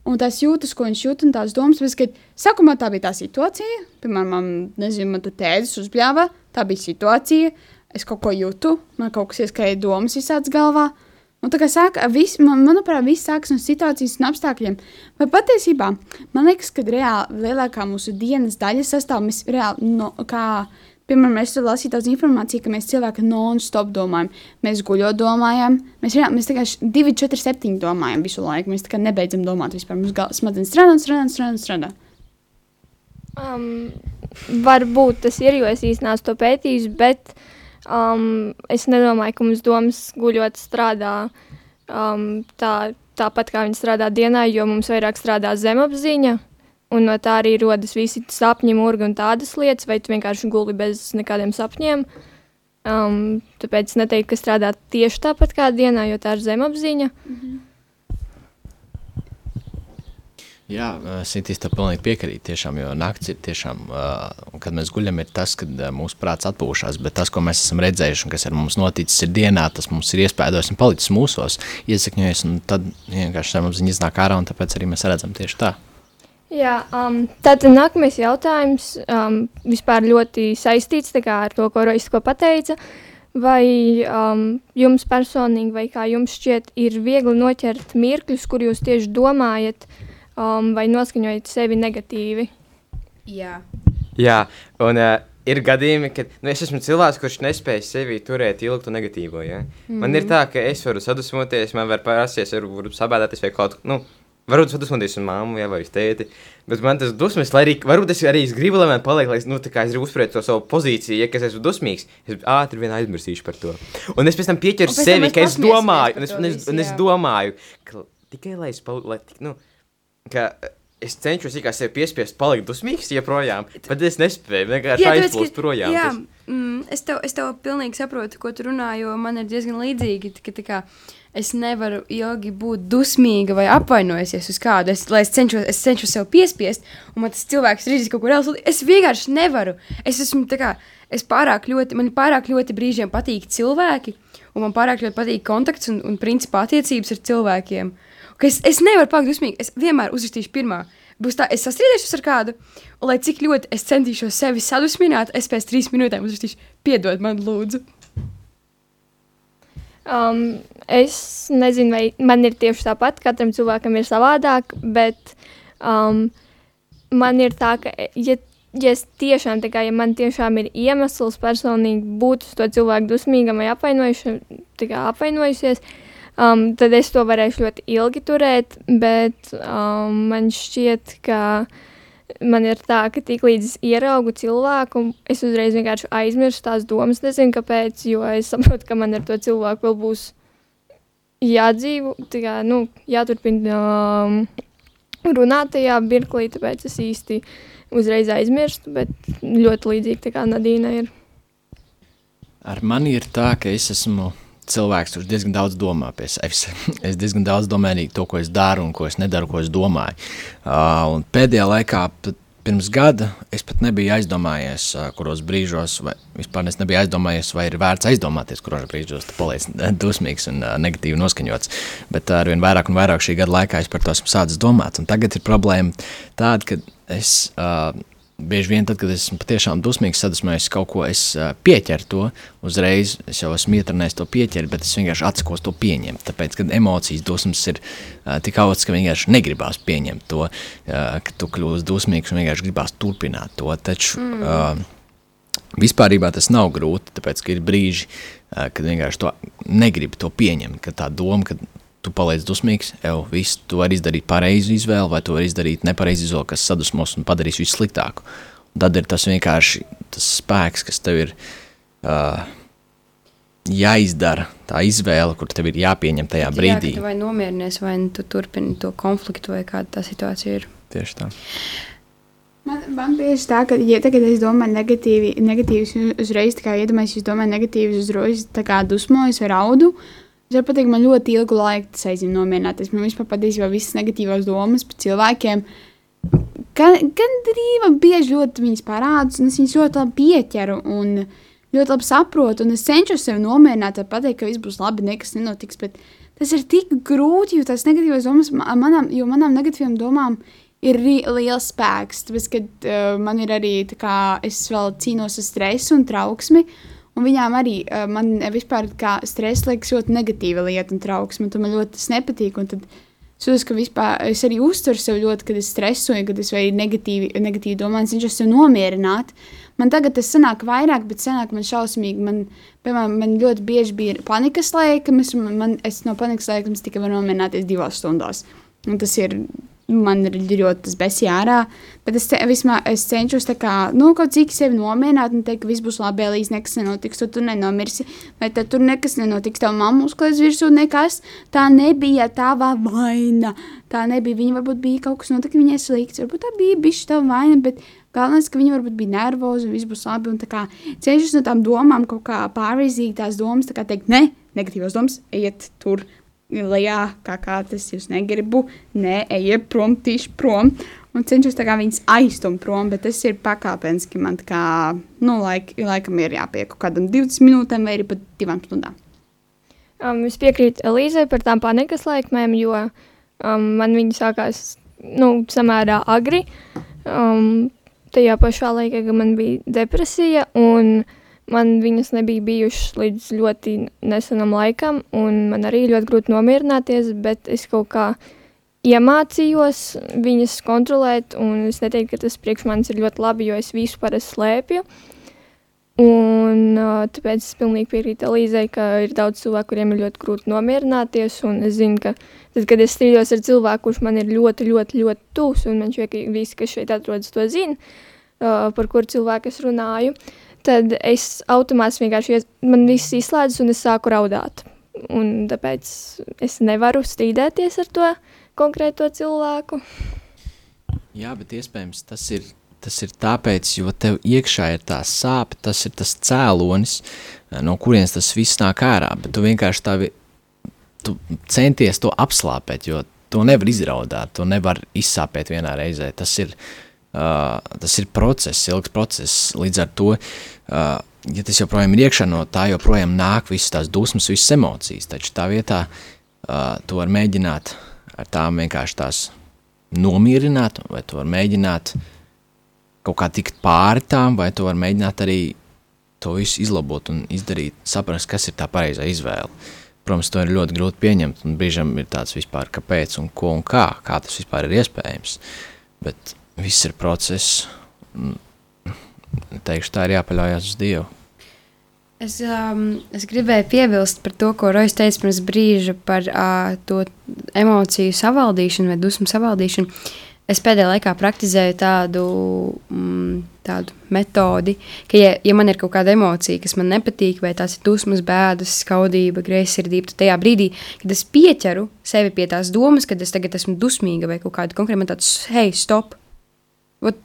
un tās jūtas, ko viņš jūt, un tās domas, bet, kad sākumā tā bija tā situācija, piemēram, man, nezinu, man tu tēdzis uzbļāva, tā bija situācija, es kaut ko jūtu, man kaut kas ieskrēja domas visāds galvā, Un tā kā sāka, vis, man, manuprāt, viss sākas no situācijas un apstākļiem. Vai patiesībā man liekas, ka reāli lielākā mūsu dienas daļa sastāv no kā. Piemēram, mēs tur lasījām daudz informācijas, ka mēs cilvēki non-stop domājam. Mēs guļot, domājam, mēs, reāli, mēs tikai 2, 4, 7 domājam visu laiku. Mēs tikai nebeidzam domāt vispār. Mums smadzenes strādā, strādā, strādā. strādā. Um, varbūt tas ir, jo es īstenībā to pētījis, bet um, es nedomāju, ka mums domas guļot strādā um, tā, tāpat kā viņi strādā dienā, jo mums vairāk strādā zemapziņa. Un no tā arī rodas visi sapņi, mūrgi un tādas lietas, vai tu vienkārši guli bez nekādiem sapņiem. Um, tāpēc es neteiktu, ka strādā tieši tāpat kā dienā, jo tā ir zemapziņa. Jā, Sintīs tam pilnīgi piekrīt. Tiešām, jo naktis ir tiešām, uh, kad mēs guļam, ir tas, kad uh, mūsu prāts atpūšas. Bet tas, ko mēs esam redzējuši un kas ar mums noticis, ir dienā, tas mums ir iespējams un palicis mūsos, iesakņojies. Tad vienkārši mums ziņa iznāk ārā, un tāpēc arī mēs redzam tieši tā. Jā, um, tātad nākamais jautājums um, vispār ļoti saistīts ar to, ko Rojas ko pateica. Vai um, jums personīgi, vai kā jums šķiet, ir viegli noķert mirkļus, kur jūs tieši domājat um, vai noskaņojat sevi negatīvi? Jā. Jā, un uh, ir gadījumi, kad nu, es esmu cilvēks, kurš nespēj sevi turēt ilgi to negatīvo. Ja? Mm. Man ir tā, ka es varu sadusmoties, man var parasties, varu, varu sabēdāties vai kaut ko. Nu, Varbūt sadusmoties uz māmu, ja, vai uz tēti. Bet man tas dusmas, lai arī, varbūt es arī es gribu, lai man paliek, lai nu, es gribu uzturēt to savu pozīciju, ja es esmu dusmīgs. Es ātri vien aizmirsīšu par to. Un es pēc tam pieķeru sevi, ka es domāju, un es, un es, un es jā. domāju, ka tikai lai es lai, tik, nu, ka es cenšos tikai sevi piespiest palikt dusmīgs joprojām, bet es nespēju vienkārši aizplūst projām. Jā, Tas- mm, es, tev, es tev pilnīgi saprotu, ko tu runā, jo man ir diezgan līdzīgi. Ka, tā kā, es nevaru ilgi būt dusmīga vai apvainojusies uz kādu. Es, es cenšos, es cenšos sev piespiest, un man tas cilvēks ir izdarījis kaut ko else. Es vienkārši nevaru. Es esmu tā kā, es pārāk ļoti, man pārāk ļoti brīžiem patīk cilvēki, un man pārāk ļoti patīk kontakts un, un principā attiecības ar cilvēkiem. Es, es nevaru palikt dusmīga. Es vienmēr uzrakstīšu pirmā. Būs tā, es sastrīdēšos ar kādu, un lai cik ļoti es centīšos sevi sadusmināt, es pēc trīs minūtēm uzrakstīšu, piedod man, lūdzu. Um, es nezinu, vai man ir tieši tāpat, katram cilvēkam ir savādāk, bet um, man ir tā, ka, ja, ja es tiešām, tā kā, ja man tiešām ir iemesls personīgi būt uz to cilvēku dusmīgam vai apvainojuši, tā kā apvainojusies, um, tad es to varēšu ļoti ilgi turēt, bet um, man šķiet, ka man ir tā, ka tiklīdz ieraugu cilvēku, es uzreiz vienkārši aizmirstu tās domas. Nezinu, kāpēc, jo es saprotu, ka man ar to cilvēku vēl būs jādzīvo, kā, nu, jāturpina um, runāt tajā mirklī, tāpēc es īsti uzreiz aizmirstu, bet ļoti līdzīgi tā kā Nadīna ir. Ar mani ir tā, ka es esmu cilvēks, kurš diezgan daudz domā pie sevis. es diezgan daudz domāju arī to, ko es daru un ko es nedaru, ko es domāju. Uh, pēdējā laikā, pirms gada, es pat nebiju aizdomājies, uh, kuros brīžos, vai vispār es nebiju aizdomājies, vai ir vērts aizdomāties, kuros brīžos tu paliec dusmīgs un uh, negatīvi noskaņots. Bet uh, arvien vairāk un vairāk šī gada laikā es par to esmu sācis domāt. Un tagad ir problēma tāda, ka es. Uh, Bieži vien, tad, kad esmu patiešām dusmīgs, sadusmojos kaut ko, es pieķeru to uzreiz. Es jau esmu ietrenējis to pieķert, bet es vienkārši atsakos to pieņemt. Tāpēc, kad emocijas dusmas ir tik augstas, ka vienkārši negribās pieņemt to, ka tu kļūsi dusmīgs un vienkārši gribās turpināt to. Taču mm. vispār tas nav grūti, tāpēc, ka ir brīži, kad vienkārši to negribi to pieņemt. Ka tā doma, ka tu paliec dusmīgs, jau viss, tu vari izdarīt pareizu izvēli, vai tu vari izdarīt nepareizu izvēli, kas sadusmos un padarīs visu sliktāku. Un tad ir tas vienkārši tas spēks, kas tev ir uh, jāizdara, tā izvēle, kur tev ir jāpieņem tajā brīdī. Jā, vai nomierinies, vai nu tu turpini to konfliktu, vai kāda tā situācija ir. Tieši tā. Man, man tieši tā, ka, ja tagad es domāju negatīvi, negatīvas, uzreiz tā kā iedomājos, es domāju negatīvas, uzreiz tā kā dusmojos vai raudu. Es varu pateikt, man ļoti ilgu laiku tas aizņem nomierināties. Man vispār patiesībā visas negatīvās domas par cilvēkiem. Gan, gan drīz bieži ļoti viņas parādās, un es viņas ļoti labi pieķeru un ļoti labi saprotu. Un es cenšos sevi nomierināt, pateikt, ka viss būs labi, nekas nenotiks. Bet tas ir tik grūti, jo tās negatīvās domas, ma- manām, jo manām negatīvām domām ir liels spēks. Tāpēc, kad uh, man ir arī tā kā es vēl cīnos ar stresu un trauksmi. Un viņām arī uh, man vispār kā stress liekas ļoti negatīva lieta un trauksme. tad Man ļoti tas nepatīk. tad Es jūtu, ka vispār, es arī uztveru sev ļoti, kad es stresoju, kad es vai negatīvi, negatīvi domāju, es cenšos sev nomierināt. Man tagad tas sanāk vairāk, bet senāk man šausmīgi, man, piemēram, man ļoti bieži bija panikas laikams, un man, es no panikas laikams tikai varu nomierināties divās stundās. Un tas ir, man ir ļoti tas besī ārā, bet es, ce, vismā, es cenšos tā kā, nu, kaut cik sevi nomierināt un teikt, ka viss būs labi, līdz nekas nenotiks, tu nenomirsi, vai tad tur nekas nenotiks, tev mamma uzklājas virsū, nekas, tā nebija tava vaina, tā nebija, viņa varbūt bija kaut kas notika viņai slikts, varbūt tā bija bišķi tava vaina, bet galvenais, ka viņa varbūt bija nervoza, un viss būs labi, un tā kā cenšos no tām domām kaut kā pārvizīt tās domas, tā kā teikt, ne, negatīvas domas, ejiet tur, lejā, kā katrs jūs negribu, nē, ejiet prom, tieši prom. Un cenšos tā kā viņas aizstumt prom, bet tas ir pakāpeniski. Man kā, nu, laik, laikam ir jāpiek kaut kādam 20 minūtēm vai pat divām stundām. Um, es piekrītu Elīzei par tām panikas laikmēm, jo um, man viņi sākās nu, samērā agri. Um, tajā pašā laikā, kad man bija depresija, un man viņas nebija bijušas līdz ļoti nesenam laikam, un man arī ļoti grūti nomierināties, bet es kaut kā iemācījos viņas kontrolēt, un es neteiktu, ka tas priekš manis ir ļoti labi, jo es visu parasti slēpju. Un uh, tāpēc es pilnīgi piekrītu Elīzei, ka ir daudz cilvēku, kuriem ir ļoti grūti nomierināties, un es zinu, ka tad, kad es strīdos ar cilvēku, kurš man ir ļoti, ļoti, ļoti tūs, un šķiet, ka visi, kas šeit atrodas, to zina, uh, par kuru cilvēku es runāju, tad es automātiski vienkārši, man viss izslēdzas, un es sāku raudāt. Un tāpēc es nevaru strīdēties ar to konkrēto cilvēku. Jā, bet iespējams tas ir, tas ir tāpēc, jo tev iekšā ir tā sāpe, tas ir tas cēlonis, no kurienes tas viss nāk ārā, bet tu vienkārši tā, tu centies to apslāpēt, jo to nevar izraudāt, to nevar izsāpēt vienā reizē. Tas ir, uh, tas ir process, ilgs process, līdz ar to, uh, ja tas joprojām ir iekšā no tā, joprojām nāk visas tās dusmas, visas emocijas, taču tā vietā uh, to var mēģināt ar tām vienkārši tās nomierināt, vai to var mēģināt kaut kā tikt pāri tām, vai to var mēģināt arī to visu izlabot un izdarīt, saprast, kas ir tā pareizā izvēle. Protams, to ir ļoti grūti pieņemt, un brīžam ir tāds vispār, kāpēc un ko un kā, kā tas vispār ir iespējams. Bet viss ir process, un teikšu, tā ir jāpaļaujas uz Dievu. Es, um, es gribēju piebilst par to, ko Rojas teica pirms brīža par uh, to emociju savaldīšanu vai dusmu savaldīšanu. Es pēdējā laikā praktizēju tādu, mm, tādu metodi, ka, ja, ja man ir kaut kāda emocija, kas man nepatīk, vai tās ir dusmas, bēdas, skaudība, greizsirdība, tad tajā brīdī, kad es pieķeru sevi pie tās domas, kad es tagad esmu dusmīga vai kaut kāda konkrēta, man tāds, hei, stop!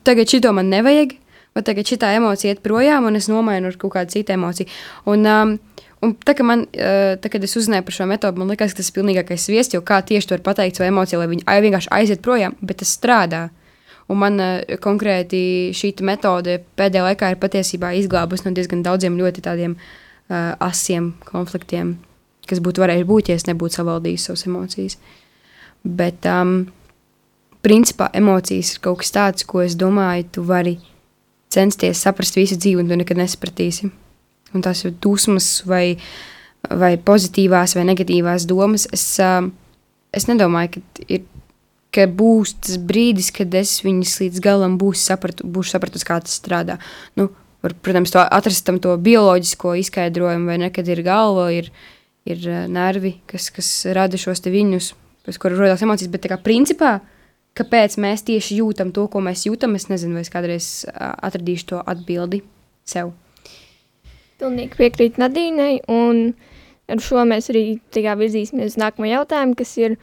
Tagad šito man nevajag, vai tagad šī emocija iet projām, un es nomainu ar kaut kādu citu emociju. Un, um, un tā, man, uh, tā, kad es uzzināju par šo metodi, man liekas, ka tas ir pilnīgākais viesis, jo kā tieši to var pateikt savu emociju, lai viņi vienkārši aiziet projām, bet tas strādā. Un man uh, konkrēti šī metode pēdējā laikā ir patiesībā izglābusi no diezgan daudziem ļoti tādiem uh, asiem konfliktiem, kas būtu varējuši būt, ja es nebūtu savaldījis savas emocijas. Bet, um, principā, emocijas ir kaut kas tāds, ko es domāju, tu vari censties saprast visu dzīvi, un tu nekad nesapratīsi. Un tās ir dusmas vai, vai pozitīvās vai negatīvās domas. Es, es nedomāju, ka, ir, ka būs tas brīdis, kad es viņus līdz galam būšu sapratu, būšu sapratusi, kā tas strādā. Nu, var, protams, to atrast tam to bioloģisko izskaidrojumu, vai ne, kad ir galva, ir, ir nervi, kas, kas rada šos viņus, pēc kura rodas emocijas, bet tā kā principā, uh, kāpēc mēs tieši jūtam to, ko mēs jūtam. Es nezinu, vai es kādreiz atradīšu to atbildi sev. Pilnīgi piekrītu Nadīnai, un ar šo mēs arī virzīsimies uz nākamo jautājumu, kas ir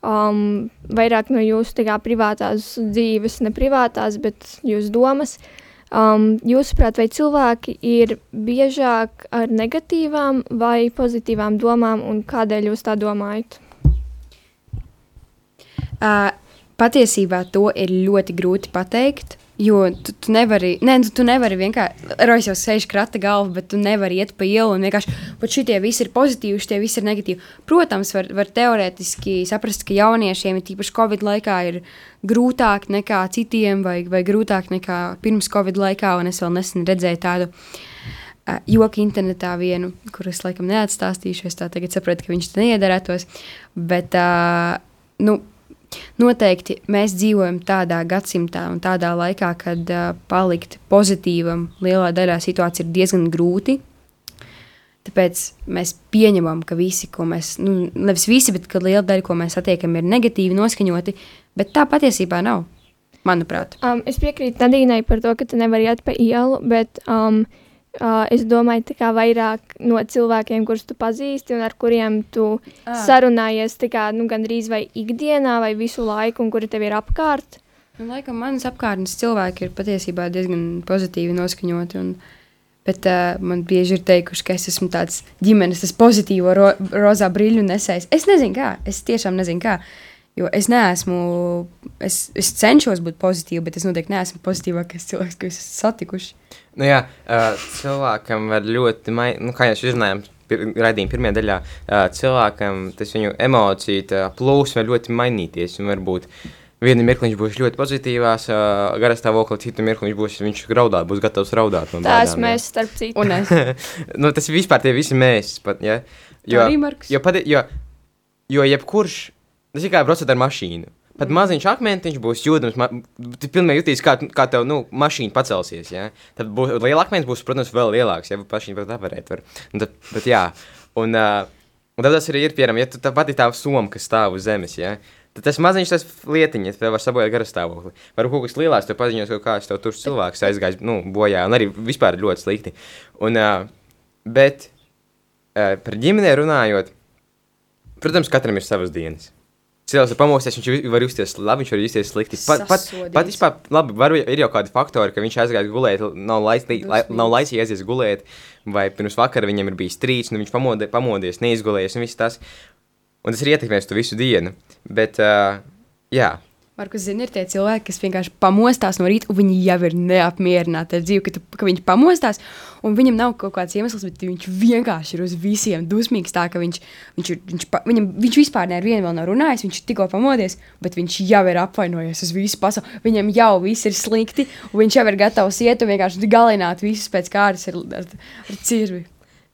um, vairāk no jūsu privātās dzīves, ne privātās, bet jūsu domas. Um, jūsuprāt, vai cilvēki ir biežāk ar negatīvām vai pozitīvām domām, un kādēļ jūs tā domājat? Uh, patiesībā to ir ļoti grūti pateikt. Jo tu, tu nevari, ne, tu, tu nevari vienkārši, Rojas jau sēž krata galva, bet tu nevari iet pa ielu un vienkārši, pat šitie visi ir pozitīvi, šitie visi ir negatīvi. Protams, var, var teorētiski saprast, ka jauniešiem, tīpaši Covid laikā, ir grūtāk nekā citiem, vai, vai grūtāk nekā pirms Covid laikā, un es vēl nesen redzēju tādu uh, joku internetā vienu, kurus laikam neatstāstīšu, es tā tagad saprotu, ka viņš te neiederētos, bet, uh, nu, Noteikti mēs dzīvojam tādā gadsimtā un tādā laikā, kad uh, palikt pozitīvam lielā daļā situācija ir diezgan grūti. Tāpēc mēs pieņemam, ka visi, ko mēs, nu, nevis visi, bet liela daļa, ko mēs satiekam, ir negatīvi noskaņoti, bet tā patiesībā nav, manuprāt. Um, es piekrītu Nadīnai par to, ka tu nevari iet pa ielu, bet um, uh, Uh, es domāju, tā kā vairāk no cilvēkiem, kurus tu pazīsti un ar kuriem tu ah. sarunājies kā, nu, gandrīz vai ikdienā vai visu laiku, un kuri tev ir apkārt. Nu, laikam manas apkārtnes cilvēki ir patiesībā diezgan pozitīvi noskaņoti. Un, bet uh, man bieži ir teikuši, ka es esmu tāds ģimenes, tas pozitīvo ro rozā brīļu nesējs. Es nezinu, kā. Es tiešām nezinu, kā. Jo es neesmu, es, es cenšos būt pozitīva, bet es noteikti neesmu pozitīvākais cilvēks, ko esmu satikuši. Nu jā, uh, cilvēkam var ļoti, mai, nu, kā jau izrunājām, pir, raidījuma pirmajā daļā, uh, cilvēkam tas viņu emociju plūsma var ļoti mainīties. Varbūt vienu mirkli viņš būs ļoti pozitīvās, uh, garā stāvoklī, citu mirkli viņš būs, viņš graudā, būs gatavs raudāt. Tās mēs, starp citu. Un es. nu, tas vispār tie visi mēs. Pat, ja? Jo. Jo, pati, jo, jo jebkurš Ir kā braucot ar mašīnu. Pat maziņš akmentiņš būs jūtams. Tu pilnīgi jutīs, kā, kā tev nu, mašīna pacelsies. Ja? Tad būs liela akmens, būs, protams, vēl lielāks. Ja mašīna pat apvarēt var. Un tad, bet jā. Un, uh, un tad tas arī ir, piemēram, ja tu tā pati tā soma, kas stāv uz zemes. Ja? Tad tas maziņš, tas lietiņš, tev var sabojāt garastāvokli. Varbūt kaut kas lielāks, tev paziņos, ka kāds tev tur cilvēks aizgājis nu, bojā, un arī vispār ļoti slikti. Un, uh, bet uh, par ģimeni runājot, protams, katram ir savas dienas. Cilvēks var pamosties, viņš var justies labi, viņš var justies slikti. Pat, pat, pat vispār, labi, var, ir jau kādi faktori, ka viņš aizgāja gulēt, nav, lais, lai, nav laicīgi aizies gulēt, vai pirms vakara viņam ir bijis trīc, un viņš pamodē, pamodies, neizgulējies, un viss tas. Un tas ir ietekmējis to visu dienu. Bet, uh, jā, Markus, zini, ir tie cilvēki, kas vienkārši pamostās no rīta, un viņi jau ir neapmierināti ar dzīvi, ka, tu, ka viņi pamostās, un viņam nav kaut kāds iemesls, bet viņš vienkārši ir uz visiem dusmīgs. Tā, ka viņš, viņš, ir, viņš, pa, viņam, viņš vispār nevienu vēl nav runājis, viņš tikko pamodies, bet viņš jau ir apvainojies uz visu pasauli. Viņam jau viss ir slikti, un viņš jau ir gatavs iet un vienkārši galināt visus pēc kārtas ar, ar, ar cirvi.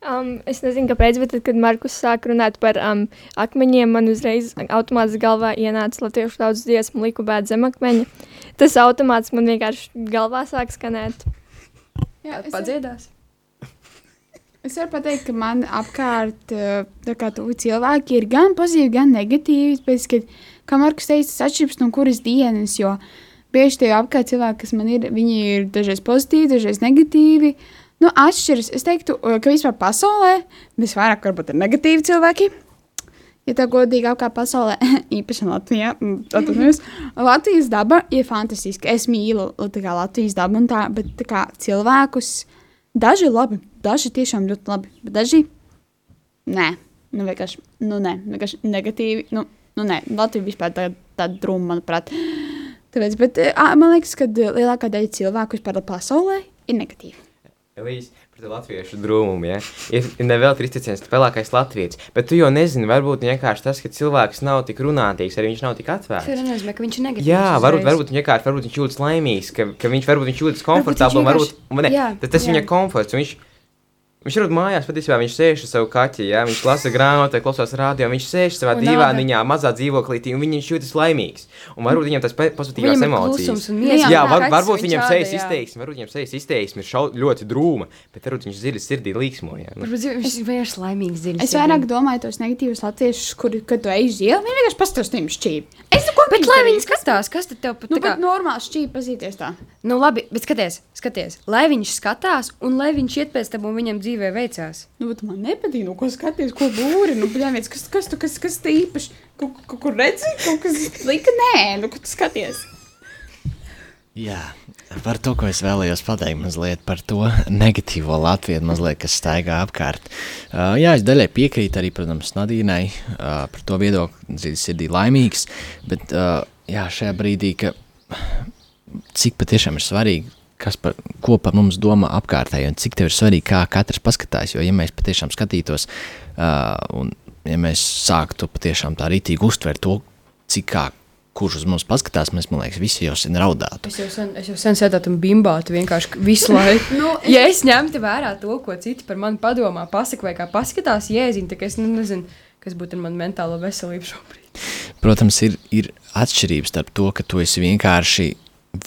Um, es nezinu, kāpēc, bet tad, kad Markus sāk runāt par um, akmeņiem, man uzreiz automātiski galvā ienāca latviešu tautas dziesmu liku bēt zemakmeņa. Tas automāts man vienkārši galvā sāk skanēt. Jā, es, Padziedās. es varu pateikt, ka man apkārt eh, cilvēki ir gan pozitīvi, gan negatīvi. Pēc, kad, kā Markus teica, tas atšķiras no kuras dienas, jo bieži tie apkārt cilvēki, kas man ir, viņi ir dažreiz pozitīvi, dažreiz negatīvi. Nu, atšķiras. Es teiktu, eh, ka vispār pasaulē visvairāk varbūt ir negatīvi cilvēki. Ja tā godīgi apkārt pasaulē, īpaši Latvijā, mm, atvainojos, Latvijas daba ir fantastiska. Es mīlu Latvijas dabu un tā, bet tā kā cilvēkus daži labi, daži tiešām ļoti labi, bet daži nē, nu vienkārši, nu nē, vienkārši negatīvi, nu, nu nē, Latvija vispār tā, tāda drūma, manuprāt. Tāpēc, bet ā, man liekas, ka lielākā daļa cilvēku vispār pasaulē ir negatīvi. Elīze, par to latviešu drūmumu, ja? ir, ir nevēl tristiciens, vēlākais latvietis, bet tu jau nezini, varbūt vienkārši tas, ka cilvēks nav tik runātīgs, arī viņš nav tik Tas atvērts. ir nenozīmē, ka viņš ir negatīvs. Jā, varbūt, varbūt, viņš vienkārši, varbūt viņš jūtas laimīgs, ka, ka viņš varbūt viņš jūtas komfortabli, un vienkārši- varbūt, un ne, jā, tas, tas jā. viņa komforts, viņš, viņš varbūt mājās, patiesībā viņš sēž ar savu kaķi, ja? viņš lasa grāmatu, klausās rādio, viņš sēž savā Un dīvāniņā, mazā dzīvoklītī, un viņš jūtas laimīgs, un varbūt viņam tas pozitīvās ir emocijas. Jā. Jā, var, varbūt viņam sejas jā. izteiksme, varbūt viņam sejas izteiksme ir šau, ļoti drūma, bet varbūt viņš dziļi sirdī līksmo. Jā. Nu, Varbūt viņš ir vienkārši laimīgs dziļi. Es vairāk domāju tos negatīvus latviešus, kur, kad tu ej uz ielu, viņi vienkārši pastāv uz tiem šķīvi. Es neko Bet lai viņi skatās, kas tad tev pat Nu, tā kā... bet normāli šķīvi pazīties tā. Nu, labi, bet skaties, skaties, lai viņš skatās, un lai viņš iet pēc tam, un viņam dzīvē veicās. Nu, bet man nepatīk, nu, ko skaties, ko būri. Nu, bļāviens, kas, kas, tu, kas, kas te īpaši, kaut ko, kur redzi, kaut kas lika, nē, nu, ko tu skaties. Jā, par to, ko es vēlējos pateikt, mazliet par to negatīvo Latviju, mazliet, kas staigā apkārt. Uh, jā, es daļai piekrītu arī, protams, Nadīnai uh, par to viedokli, dziļi sirdī laimīgs, bet uh, jā, šajā brīdī, ka cik patiešām ir svarīgi, kas par, ko par mums domā apkārtēji, un cik tev ir svarīgi, kā katrs paskatās, jo ja mēs patiešām skatītos, uh, un ja mēs sāktu patiešām tā rītīgi uztvert to, cik kā, kurš uz mums paskatās, mēs, man liekas, visi jau sen raudātu. Es jau sen, es jau sen sēdētu un bimbātu vienkārši visu laiku. Nu, ja es ņemtu vērā to, ko citi par mani padomā, pasaka vai kā paskatās, jēziņ, tad es nu, nezinu, kas būtu ar manu mentālo veselību šobrīd. Protams, ir, ir atšķirības starp to, ka tu esi vienkārši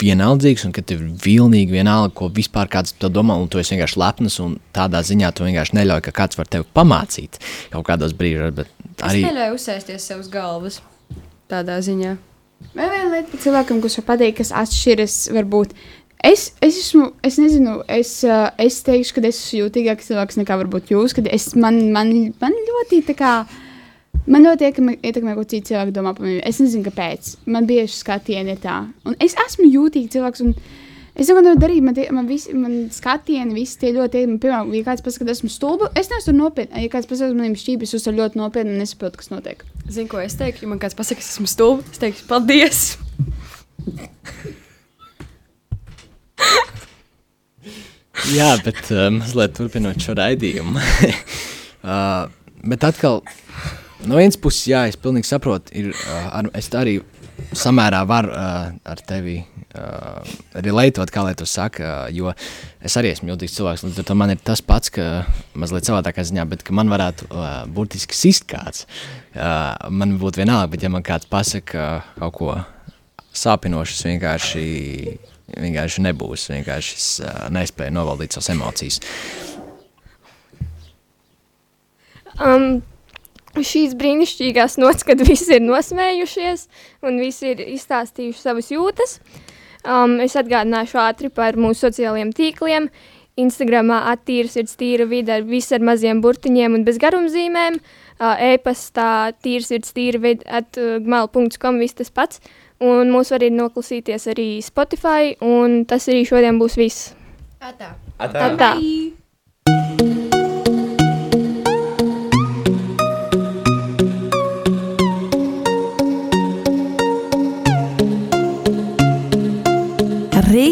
vienaldzīgs un ka tev ir vilnīgi vienalga, ko vispār kāds to domā, un tu esi vienkārši lepns, un tādā ziņā tu vienkārši neļauj, ka kāds var tevi pamācīt kaut kādos brīžos, Arī... Es neļauju uzsēsties sev uz galvas tādā ziņā. Vēl viena lieta cilvēkam, kurš var pateikt, kas atšķiras, varbūt. Es, es esmu, es nezinu, es, uh, es teikšu, ka es esmu jūtīgāks cilvēks nekā varbūt jūs, kad es, man, man, man ļoti tā kā, man ļoti ietekmē, ietekmē ko citi cilvēki domā par mani. Es nezinu, kāpēc. Man bieži skatieni ir tā. Un es esmu jūtīgs cilvēks, un es neko nevaru darīt, man, tie, man, visi, man skatieni, visi tie ļoti ietekmē. Piemēram, ja kāds pasaka, ka esmu stulba, es neesmu nopietni. Ja kāds pasaka, ka maniem šķībis uzsver ļoti nopietni un nesaprotu, kas notiek. Zinu, ko es teiktu, ja man kāds pasakā, ka es esmu stulba. Es teikšu, paldies! Jā, bet uh, mazliet turpinot šo raidījumu. uh, bet atkal, no vienas puses, jā, es pilnīgi saprotu, ir, uh, ar, es arī samērā varu uh, ar tevi uh, relētot, kā lai to saka, uh, jo es arī esmu jūtīgs cilvēks, līdz ar to man ir tas pats, ka mazliet savādākā ziņā, bet man varētu uh, burtiski sist kāds. Uh, man būtu vienalga, bet ja man kāds pasaka uh, kaut ko sāpinošu, es vienkārši, vienkārši nebūs, vienkārši es uh, nespēju novaldīt savas emocijas. Um, šīs brīnišķīgās nots, kad visi ir nosmējušies un visi ir izstāstījuši savas jūtas. Um, es atgādināšu ātri par mūsu sociālajiem tīkliem. Instagramā attīras ir tīra vide ar visu ar maziem burtiņiem un bez garumzīmēm. Uh, e-pastā tīrs ir tīra vide at uh, gmail.com viss tas pats. Un mūs var arī noklausīties arī Spotify, un tas arī šodien būs viss. Atā. Atā. Atā.